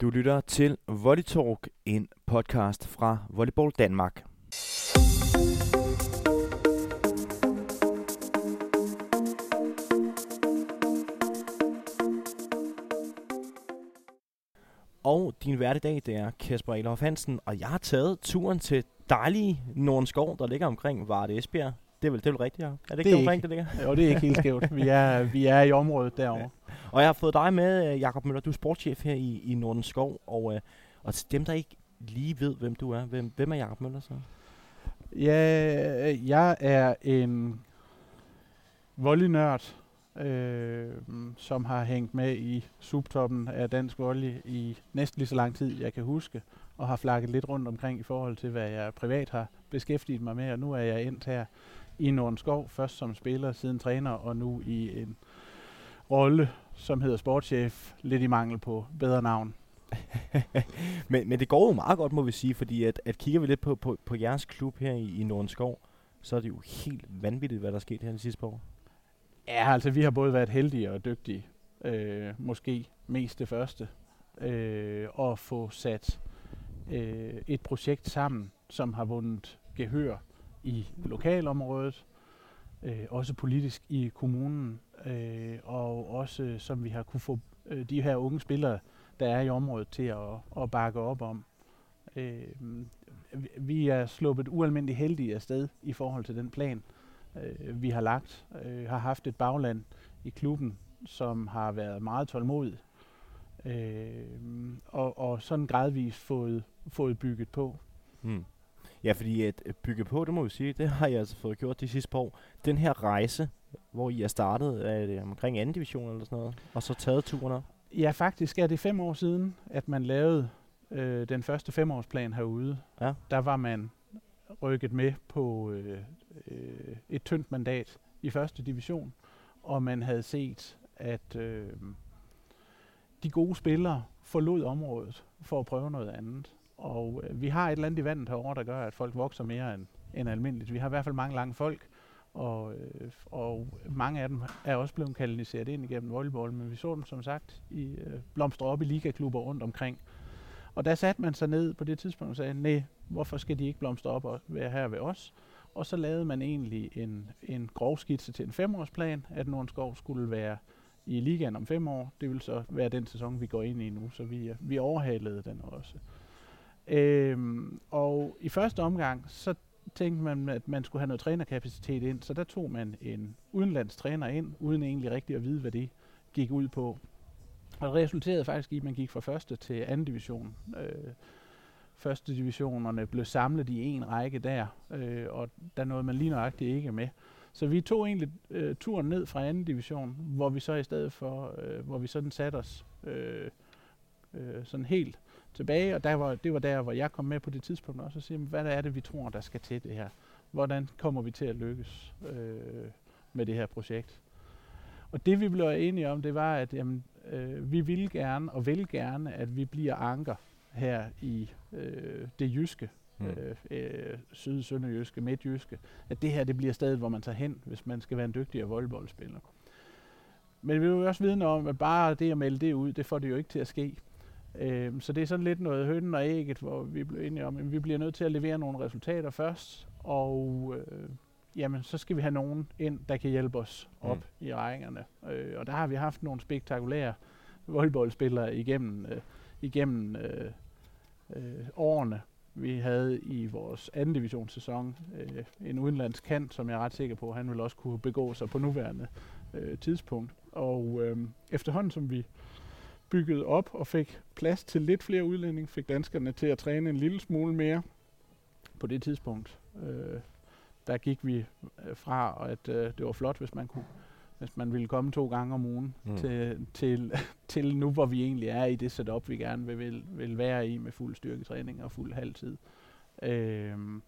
Du lytter til Volley Talk, en podcast fra Volleyball Danmark. Og din hverdag, det er Kasper Elof Hansen, og jeg har taget turen til dejlige Nordenskov, der ligger omkring Varde Esbjerg. Det er vel, det er vel rigtigt, ja? Er det ikke Det er omkring, det ligger? Jo, det er ikke helt skævt. Vi er, vi er i området derovre. Og jeg har fået dig med, øh, Jakob Møller. Du er sportschef her i, i Nordenskov, og, øh, og til dem, der ikke lige ved, hvem du er, hvem, hvem er Jakob Møller så? Ja, jeg er en volleynørd, øh, som har hængt med i subtoppen af dansk volley i næsten lige så lang tid, jeg kan huske, og har flakket lidt rundt omkring i forhold til, hvad jeg privat har beskæftiget mig med, og nu er jeg endt her i Nordenskov, først som spiller, siden træner, og nu i en rolle, som hedder sportschef, lidt i mangel på bedre navn. men, men det går jo meget godt, må vi sige, fordi at, at kigger vi lidt på, på, på jeres klub her i, i Nordenskov, så er det jo helt vanvittigt, hvad der er sket her de sidste par år. Ja, altså vi har både været heldige og dygtige. Øh, måske mest det første. Øh, at få sat øh, et projekt sammen, som har vundet gehør i lokalområdet, øh, også politisk i kommunen, øh, og også øh, som vi har kunne få øh, de her unge spillere, der er i området, til at, at bakke op om. Øh, vi er sluppet ualmindeligt heldige afsted i forhold til den plan, øh, vi har lagt. Øh, har haft et bagland i klubben, som har været meget tålmodig, øh, og, og sådan gradvist fået, fået bygget på. Hmm. Ja, fordi at bygge på, det må vi sige, det har jeg altså fået gjort de sidste par år. Den her rejse, hvor I er startet er det omkring anden division eller sådan noget, og så taget turen op. Ja, faktisk er det fem år siden, at man lavede øh, den første femårsplan herude. Ja. Der var man rykket med på øh, øh, et tyndt mandat i første division, og man havde set, at øh, de gode spillere forlod området for at prøve noget andet. Og øh, vi har et eller andet i vandet herovre, der gør, at folk vokser mere end, end almindeligt. Vi har i hvert fald mange lange folk, og, øh, og mange af dem er også blevet kanaliseret ind igennem volleyball, men vi så dem som sagt i øh, blomstre op i ligaklubber rundt omkring. Og der satte man sig ned på det tidspunkt og sagde, nej, hvorfor skal de ikke blomstre op og være her ved os? Og så lavede man egentlig en, en grov skitse til en femårsplan, at Nordenskov skulle være i ligaen om fem år. Det vil så være den sæson, vi går ind i nu, så vi, øh, vi overhalede den også. Øhm, og i første omgang, så tænkte man, at man skulle have noget trænerkapacitet ind, så der tog man en udenlandstræner ind, uden egentlig rigtig at vide, hvad det gik ud på. Og det resulterede faktisk i, at man gik fra første til anden division. Øh, første divisionerne blev samlet i en række der, øh, og der nåede man lige nøjagtigt ikke med. Så vi tog egentlig øh, turen ned fra anden division, hvor vi så i stedet for, øh, hvor vi sådan satte os øh, øh, sådan helt tilbage, og der var, det var der, hvor jeg kom med på det tidspunkt også, og sige, hvad er det, vi tror, der skal til det her? Hvordan kommer vi til at lykkes øh, med det her projekt? Og det vi blev enige om, det var, at jamen, øh, vi vil gerne og vil gerne, at vi bliver anker her i øh, det jyske, mm. øh, øh, syd, sønderjyske, midtjyske, at det her det bliver stedet, hvor man tager hen, hvis man skal være en dygtigere volleyballspiller. Men vi er jo også vidne om, at bare det at melde det ud, det får det jo ikke til at ske. Øh, så det er sådan lidt noget hønnen og ægget, hvor vi blev enige om, at vi bliver nødt til at levere nogle resultater først, og øh, jamen, så skal vi have nogen ind, der kan hjælpe os op mm. i rækkerne. Øh, og der har vi haft nogle spektakulære volleyballspillere igennem, øh, igennem øh, øh, årene. Vi havde i vores anden divisionssæson øh, en udenlandsk kant, som jeg er ret sikker på, han vil også kunne begå sig på nuværende øh, tidspunkt. Og øh, efterhånden som vi byggede op og fik plads til lidt flere udlændinge, fik danskerne til at træne en lille smule mere på det tidspunkt. Øh, der gik vi fra, at øh, det var flot, hvis man kunne hvis man ville komme to gange om ugen mm. til, til, til nu, hvor vi egentlig er i det setup, vi gerne vil, vil, vil være i med fuld styrketræning og fuld halvtid. Øhm,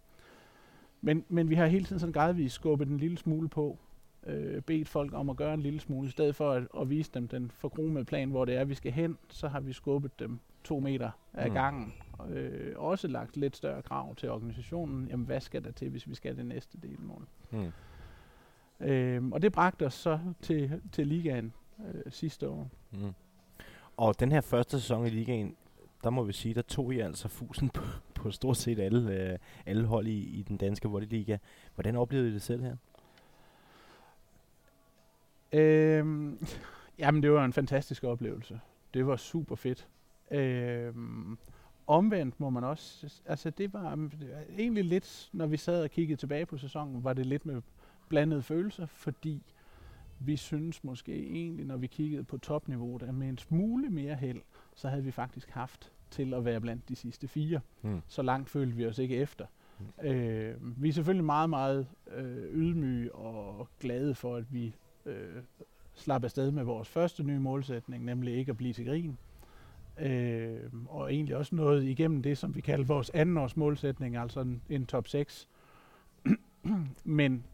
men, men vi har hele tiden sådan gradvist skubbet en lille smule på, øh, bedt folk om at gøre en lille smule. I stedet for at, at vise dem den forkromede plan, hvor det er, vi skal hen, så har vi skubbet dem to meter af mm. gangen. Øh, også lagt lidt større krav til organisationen. Jamen, hvad skal der til, hvis vi skal det næste delmål? Mm. Øhm, og det bragte os så til, til ligaen øh, sidste år. Mm. Og den her første sæson i ligaen, der må vi sige, der tog I altså fusen på, på stort set alle, øh, alle hold i, i den danske volleyliga. Hvordan oplevede I det selv her? Øhm, jamen, det var en fantastisk oplevelse. Det var super fedt. Øhm, omvendt må man også, altså det var egentlig lidt, når vi sad og kiggede tilbage på sæsonen, var det lidt med blandede følelser, fordi vi synes måske egentlig, når vi kiggede på topniveauet, at med en smule mere held, så havde vi faktisk haft til at være blandt de sidste fire. Mm. Så langt følte vi os ikke efter. Mm. Øh, vi er selvfølgelig meget, meget øh, ydmyge og glade for, at vi øh, slap afsted med vores første nye målsætning, nemlig ikke at blive til grin. Øh, og egentlig også noget igennem det, som vi kalder vores andenårs målsætning, altså en, en top 6. Men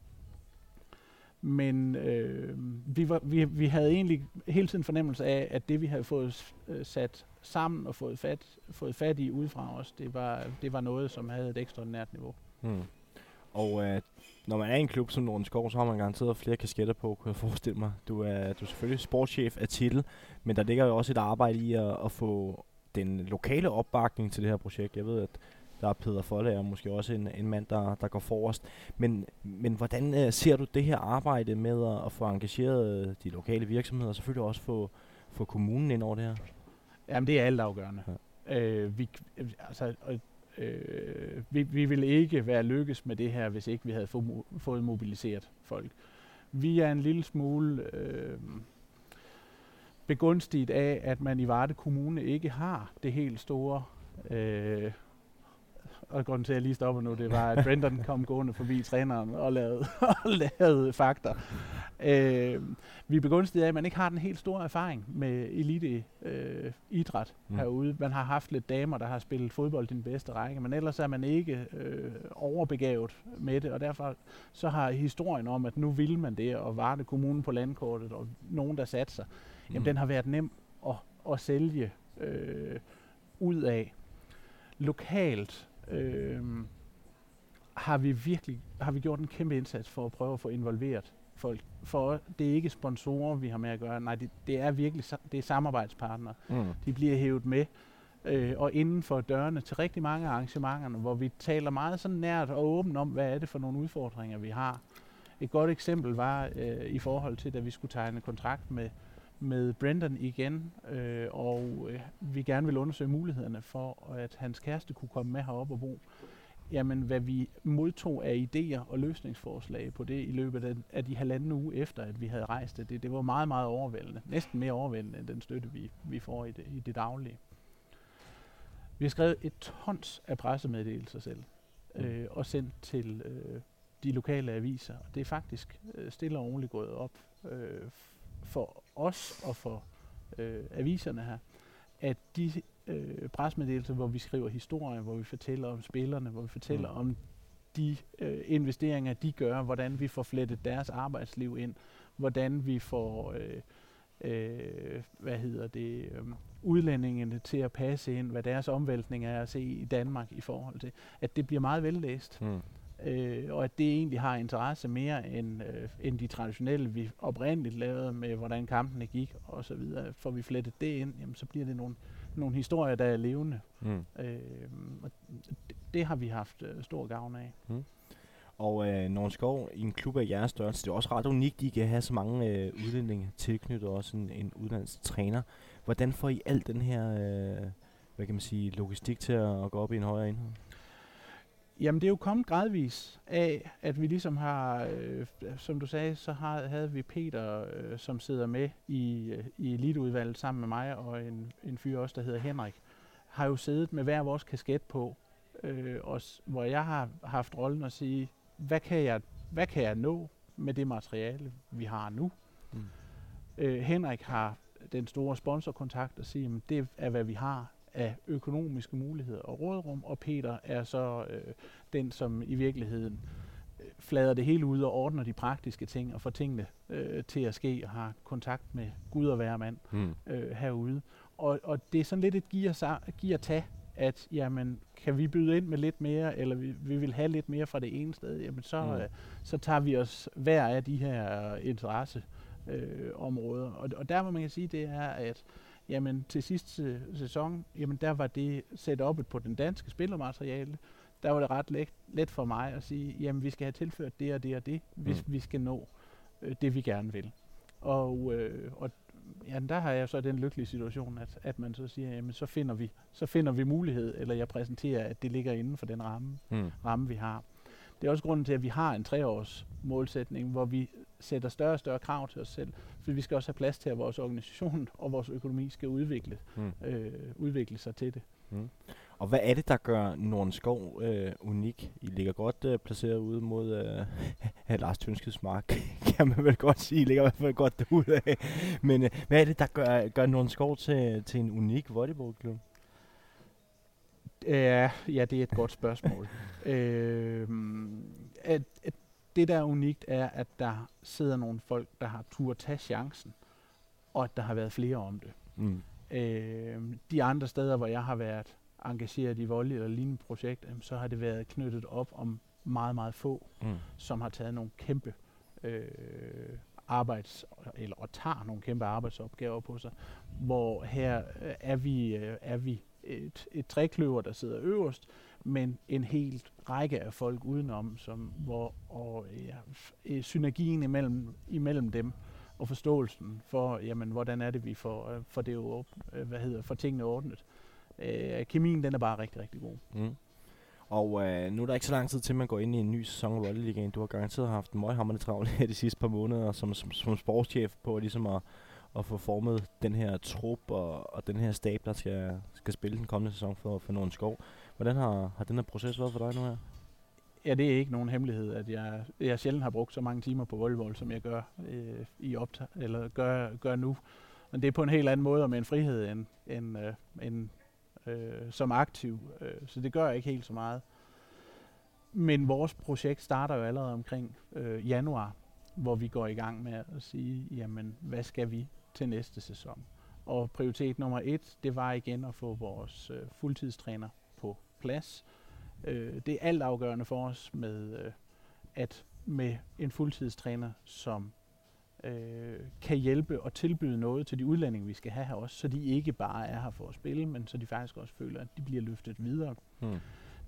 men øh, vi, var, vi, vi havde egentlig hele tiden fornemmelse af, at det vi havde fået øh, sat sammen og fået fat, fået fat i udefra os, det var, det var noget, som havde et ekstraordinært niveau. Hmm. Og øh, når man er i en klub som Nordens Skov, så har man garanteret flere kasketter på, kunne jeg forestille mig. Du er, du er selvfølgelig sportschef af titel, men der ligger jo også et arbejde i at, at få den lokale opbakning til det her projekt. Jeg ved, at der er Peter Folle og måske også en, en mand, der, der går forrest. Men, men hvordan uh, ser du det her arbejde med at, at få engageret de lokale virksomheder, og selvfølgelig også få, få kommunen ind over det her? Jamen, det er altafgørende. Ja. Øh, vi, altså, øh, vi, vi ville ikke være lykkes med det her, hvis ikke vi havde få, fået mobiliseret folk. Vi er en lille smule øh, begunstiget af, at man i Varde Kommune ikke har det helt store øh, og grunden til, at jeg lige stopper nu, det var, at Brendan kom gående forbi træneren og lavede, og lavede fakta. Øh, vi er begunstiget af, at man ikke har den helt store erfaring med elite øh, idræt mm. herude. Man har haft lidt damer, der har spillet fodbold i den bedste række, men ellers er man ikke øh, overbegavet med det, og derfor så har historien om, at nu vil man det, og var det kommunen på landkortet, og nogen, der satte sig, mm. jamen den har været nem at, at sælge øh, ud af. Lokalt øh, har vi virkelig har vi gjort en kæmpe indsats for at prøve at få involveret folk. For det er ikke sponsorer, vi har med at gøre. Nej, det, det er virkelig det er samarbejdspartnere. Mm. De bliver hævet med øh, og inden for dørene til rigtig mange arrangementerne, hvor vi taler meget sådan nært og åbent om, hvad er det for nogle udfordringer, vi har. Et godt eksempel var øh, i forhold til, da vi skulle tegne kontrakt med, med Brendan igen, øh, og øh, vi gerne vil undersøge mulighederne for, at hans kæreste kunne komme med herop og bo jamen, hvad vi modtog af idéer og løsningsforslag på det i løbet af, de halvanden uge efter, at vi havde rejst det, det, det var meget, meget overvældende. Næsten mere overvældende end den støtte, vi, vi får i det, i det daglige. Vi har skrevet et tons af pressemeddelelser selv, mm. øh, og sendt til øh, de lokale aviser. Det er faktisk øh, stille og roligt gået op øh, for os og for øh, aviserne her, at de øh, presmeddelelser, hvor vi skriver historier, hvor vi fortæller om spillerne, hvor vi fortæller mm. om de øh, investeringer, de gør, hvordan vi får flettet deres arbejdsliv ind, hvordan vi får, øh, øh, hvad hedder det, øh, udlændingene til at passe ind, hvad deres omvæltning er at se i Danmark i forhold til, at det bliver meget vellæst. Mm. Øh, og at det egentlig har interesse mere end, øh, end de traditionelle, vi oprindeligt lavede med, hvordan kampene gik og så videre. Får vi flettet det ind, jamen, så bliver det nogle nogle historier, der er levende. Mm. Øh, og det, det har vi haft øh, stor gavn af. Mm. Og øh, Norge Skov i en klub af jeres størrelse, det er også ret unikt, at I kan have så mange øh, udlændinge tilknyttet, også en, en uddannelsestræner. Hvordan får I alt den her, øh, hvad kan man sige, logistik til at, at gå op i en højere enhed? Jamen det er jo kommet gradvis af, at vi ligesom har, øh, som du sagde, så har, havde vi Peter, øh, som sidder med i, øh, i eliteudvalget sammen med mig, og en, en fyr også, der hedder Henrik, har jo siddet med hver vores kasket på, øh, og, hvor jeg har haft rollen at sige, hvad kan jeg, hvad kan jeg nå med det materiale, vi har nu? Mm. Øh, Henrik har den store sponsorkontakt og sige, at det er, hvad vi har af økonomiske muligheder og rådrum, og Peter er så øh, den, som i virkeligheden øh, flader det hele ud og ordner de praktiske ting og får tingene øh, til at ske og har kontakt med Gud og hvermand mm. øh, herude. Og, og det er sådan lidt et giver tag, at jamen, kan vi byde ind med lidt mere, eller vi, vi vil have lidt mere fra det ene sted, jamen så, mm. øh, så tager vi os hver af de her interesseområder. Øh, områder. og, og der hvor man kan sige, det er, at jamen til sidste sæson, jamen der var det op på den danske spillermateriale, der var det ret let, let for mig at sige, jamen vi skal have tilført det og det og det, hvis mm. vi skal nå øh, det, vi gerne vil. Og, øh, og ja, der har jeg så den lykkelige situation, at, at man så siger, jamen så finder vi, så finder vi mulighed, eller jeg præsenterer, at det ligger inden for den ramme, mm. ramme vi har. Det er også grunden til, at vi har en treårs målsætning, hvor vi sætter større og større krav til os selv, for vi skal også have plads til, at vores organisation og vores økonomi skal udvikle, mm. øh, udvikle sig til det. Mm. Og hvad er det, der gør Nordenskov øh, unik? I ligger godt øh, placeret ude mod øh, Lars Tønskeds mark, kan man vel godt sige. I ligger i hvert fald godt derude af. Men øh, hvad er det, der gør, gør Nordenskov til, til en unik volleyballklub? Ja, ja, det er et godt spørgsmål. øh, at, at det, der er unikt, er, at der sidder nogle folk, der har tur at tage chancen, og at der har været flere om det. Mm. Øh, de andre steder, hvor jeg har været engageret i vold eller lignende projekt, så har det været knyttet op om meget, meget få, mm. som har taget nogle kæmpe øh, arbejds, eller og tager nogle kæmpe arbejdsopgaver på sig, hvor her øh, er vi, øh, er vi et, et trækløver, der sidder øverst, men en helt række af folk udenom, som, hvor og, ja, øh, synergien imellem, imellem dem og forståelsen for, jamen, hvordan er det, vi får, øh, for det jo, øh, hvad hedder, for tingene ordnet, øh, kemien den er bare rigtig, rigtig god. Mm. Og øh, nu er der ikke så lang tid til, at man går ind i en ny sæson af Volleyligaen. Du har garanteret haft en møghammerende travlt her de sidste par måneder som, som, som sportschef på ligesom at, at få formet den her trup og, og den her stab, der skal, skal spille den kommende sæson for, for nogen skov. Hvordan har, har den her proces været for dig nu her? Ja, det er ikke nogen hemmelighed, at jeg, jeg sjældent har brugt så mange timer på volleyball, som jeg gør øh, i optag, eller gør, gør nu. Men det er på en helt anden måde og med en frihed end, end, øh, end øh, som aktiv, øh, så det gør ikke helt så meget. Men vores projekt starter jo allerede omkring øh, januar, hvor vi går i gang med at sige, jamen, hvad skal vi til næste sæson? Og prioritet nummer et, det var igen at få vores øh, fuldtidstræner på plads. Øh, det er alt afgørende for os med, øh, at med en fuldtidstræner, som øh, kan hjælpe og tilbyde noget til de udlændinge, vi skal have her også, så de ikke bare er her for at spille, men så de faktisk også føler, at de bliver løftet videre. Hmm.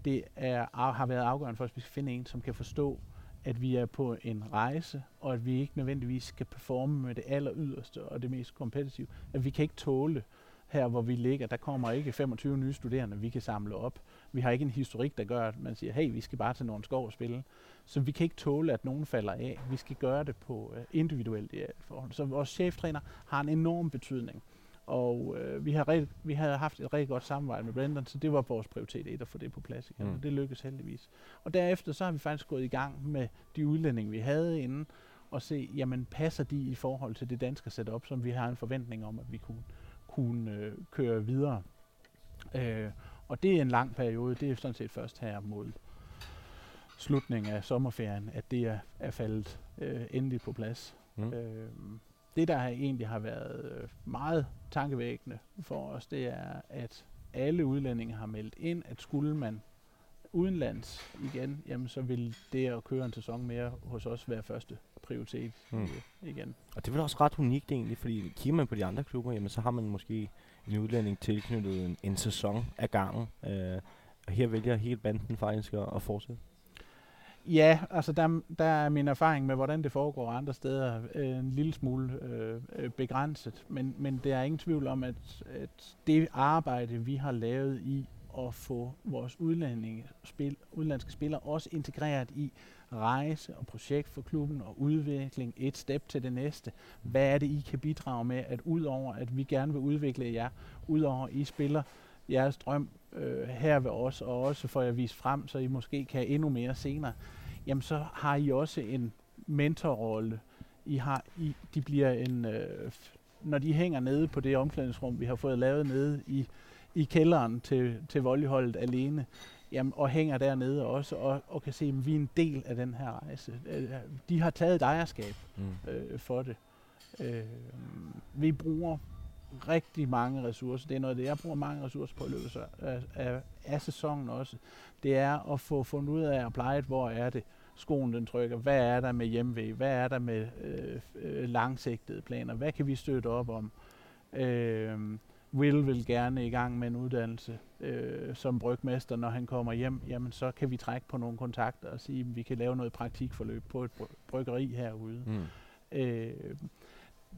Det er, har været afgørende for os, at vi skal finde en, som kan forstå, at vi er på en rejse, og at vi ikke nødvendigvis skal performe med det aller yderste og det mest kompetitive. At vi kan ikke tåle her, hvor vi ligger, der kommer ikke 25 nye studerende, vi kan samle op. Vi har ikke en historik, der gør, at man siger, hey, vi skal bare til nogle skov og spille. Så vi kan ikke tåle, at nogen falder af. Vi skal gøre det på øh, individuelt i forhold. Så vores cheftræner har en enorm betydning. Og uh, vi, har ret, vi har haft et rigtig godt samarbejde med Brendan, så det var vores prioritet et at få det på plads igen. Mm. Og det lykkedes heldigvis. Og derefter så har vi faktisk gået i gang med de udlændinge, vi havde inden, og se, jamen passer de i forhold til det danske setup, som vi har en forventning om, at vi kunne, kunne øh, køre videre. Øh, og det er en lang periode. Det er sådan set først her mod slutningen af sommerferien, at det er, er faldet øh, endelig på plads. Mm. Øh, det, der egentlig har været øh, meget tankevækkende for os, det er, at alle udlændinge har meldt ind, at skulle man udenlands igen, jamen så vil det at køre en sæson mere hos os være første prioritet mm. igen. Og det er vel også ret unikt egentlig, fordi kigger man på de andre klubber, jamen så har man måske en udlænding tilknyttet en, en sæson af gangen. Øh, og her vælger hele banden faktisk at, at fortsætte. Ja, altså der, der er min erfaring med, hvordan det foregår andre steder, øh, en lille smule øh, øh, begrænset. Men, men der er ingen tvivl om, at, at det arbejde, vi har lavet i at få vores udlændinge, spil, udlandske spillere også integreret i rejse og projekt for klubben og udvikling, et step til det næste. Hvad er det, I kan bidrage med, at udover at vi gerne vil udvikle jer, udover at I spiller jeres drøm øh, her ved os, og også får jer vist frem, så I måske kan endnu mere senere, jamen så har I også en mentorrolle. I har, I, de bliver en, øh, når de hænger nede på det omklædningsrum, vi har fået lavet nede i, i kælderen til, til voldholdet alene, jamen, og hænger dernede også, og, og kan se, at vi er en del af den her rejse. Øh, de har taget et ejerskab mm. øh, for det. Øh, vi bruger rigtig mange ressourcer. Det er noget det, jeg bruger mange ressourcer på i løbet af, af, af sæsonen også. Det er at få fundet ud af at pleje, hvor er det, skoen den trykker, hvad er der med hjemmevæg, hvad er der med øh, øh, langsigtede planer, hvad kan vi støtte op om. Øh, Will vil gerne i gang med en uddannelse øh, som brygmester, når han kommer hjem, jamen så kan vi trække på nogle kontakter og sige, at vi kan lave noget praktikforløb på et bryggeri herude. Mm. Øh,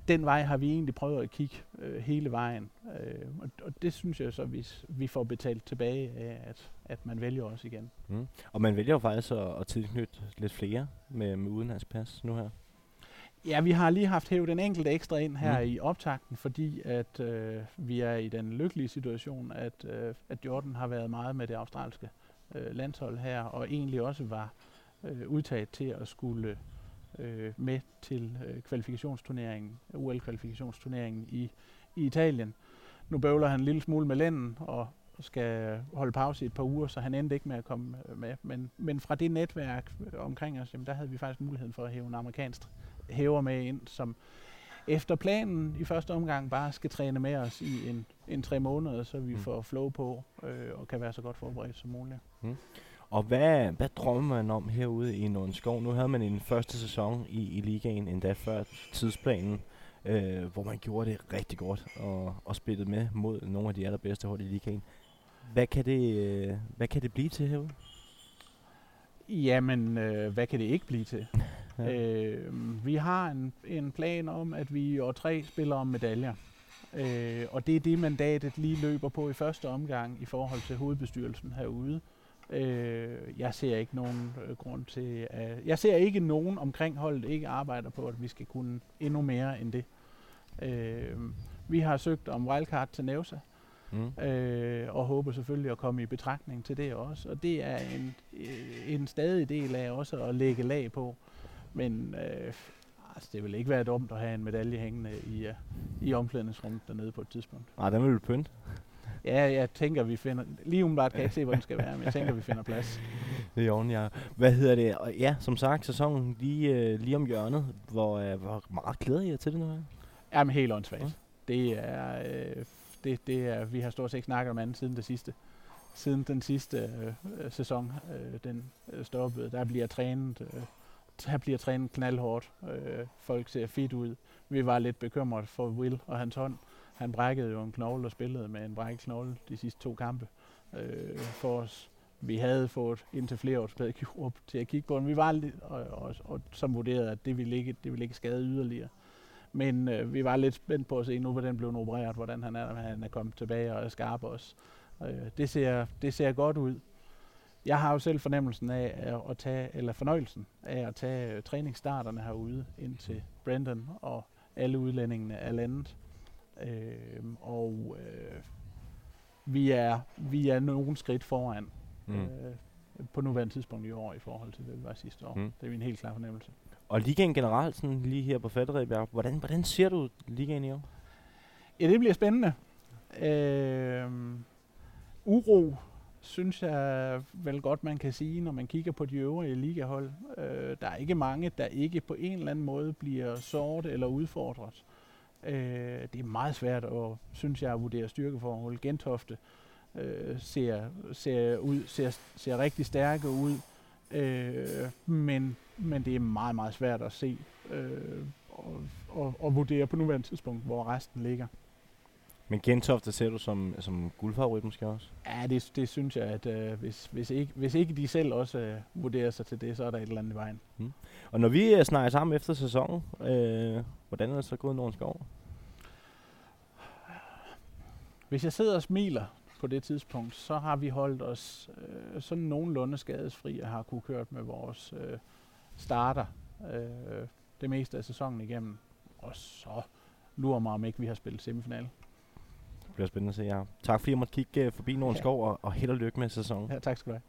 den vej har vi egentlig prøvet at kigge øh, hele vejen, øh, og, og det synes jeg så, vi, vi får betalt tilbage af, at, at man vælger os igen. Mm. Og man vælger jo faktisk at, at tilknytte lidt flere med, med udenlandspas nu her. Ja, vi har lige haft hævet en enkelt ekstra ind her mm. i optakten, fordi at øh, vi er i den lykkelige situation, at, øh, at Jordan har været meget med det australske øh, landshold her, og egentlig også var øh, udtaget til at skulle øh, med til øh, kvalifikationsturneringen, UL-kvalifikationsturneringen i, i Italien. Nu bøvler han en lille smule med lænden og skal holde pause i et par uger, så han endte ikke med at komme øh, med. Men, men fra det netværk omkring os, jamen, der havde vi faktisk muligheden for at hæve en amerikansk hæver med ind, som efter planen i første omgang bare skal træne med os i en, en tre måneder, så vi mm. får flow på øh, og kan være så godt forberedt som muligt. Mm. Og hvad, hvad drømmer man om herude i Skov? Nu havde man en første sæson i, i ligaen, endda før tidsplanen, øh, hvor man gjorde det rigtig godt og, og spillede med mod nogle af de allerbedste hold i ligaen. Hvad kan det, øh, hvad kan det blive til herude? Jamen, øh, hvad kan det ikke blive til? ja. øh, vi har en, en plan om, at vi i år tre spiller om medaljer. Øh, og det er det mandatet lige løber på i første omgang i forhold til hovedbestyrelsen herude. Øh, jeg ser ikke nogen øh, grund til, at, jeg ser ikke nogen omkring holdet ikke arbejder på, at vi skal kunne endnu mere end det. Øh, vi har søgt om wildcard til Nevsa, mm. øh, og håber selvfølgelig at komme i betragtning til det også. Og det er en, øh, en stadig del af også at lægge lag på. Men øh, altså, det vil ikke være dumt at have en medalje hængende i, uh, i omklædningsrummet dernede på et tidspunkt. Nej, den vil du pynte. Ja, jeg tænker, vi finder... Lige umiddelbart kan jeg ikke se, hvor den skal være, men jeg tænker, vi finder plads. Det er ja. Hvad hedder det? Og ja, som sagt, sæsonen lige, øh, lige om hjørnet. Hvor, øh, hvor meget glæder jeg til det nu her? Jamen, helt åndssvagt. Ja. Det er... Øh, det, det er, vi har stort set ikke snakket om andet siden det sidste. Siden den sidste øh, sæson, øh, den øh, stoppede, der bliver trænet, øh, der bliver trænet knaldhårdt. Øh, folk ser fit ud. Vi var lidt bekymret for Will og hans hånd. Han brækkede jo en knogle og spillede med en brækket knogle de sidste to kampe øh, for os. Vi havde fået indtil flere års pædagog til at kigge på den. Vi var lidt, og, og, og, som vurderede, at det ville ikke, det ville ikke skade yderligere. Men øh, vi var lidt spændt på at se nu, hvordan blev opereret, hvordan han er, han er kommet tilbage og er skarp også. Øh, det, ser, det ser godt ud. Jeg har jo selv fornemmelsen af at tage, eller fornøjelsen af at tage øh, træningsstarterne herude ind til Brandon og alle udlændingene er landet. Øh, og øh, vi er vi er nogle skridt foran mm. øh, på nuværende tidspunkt i år i forhold til det, vi var sidste år. Mm. Det er min helt klar fornemmelse. Og ligaen generelt, sådan lige her på Fatterebjerg, hvordan, hvordan ser du ligaen i år? Ja, det bliver spændende. Øh, uro, synes jeg vel godt, man kan sige, når man kigger på de øvrige ligahold. Øh, der er ikke mange, der ikke på en eller anden måde bliver såret eller udfordret. Øh, det er meget svært at, synes jeg, at vurdere styrkeforhold. Gentofte øh, ser, ser, ud, ser, ser rigtig stærke ud, øh, men, men det er meget, meget svært at se øh, og, og, og vurdere på nuværende tidspunkt, hvor resten ligger. Men Gentofte ser du som, som guldfavorit måske også? Ja, det, det synes jeg, at øh, hvis, hvis, ikke, hvis ikke de selv også øh, vurderer sig til det, så er der et eller andet i vejen. Hmm. Og når vi øh, snakker sammen efter sæsonen, øh, hvordan er det så gået Nordens Skov? Hvis jeg sidder og smiler på det tidspunkt, så har vi holdt os øh, sådan nogenlunde skadesfri og har kunne kørt med vores øh, starter øh, det meste af sæsonen igennem. Og så lurer mig om ikke, vi har spillet semifinal. Det bliver spændende at se, ja. Tak fordi jeg måtte kigge øh, forbi Nordens ja. Skov, og, og held og lykke med sæsonen. Ja, tak skal du have.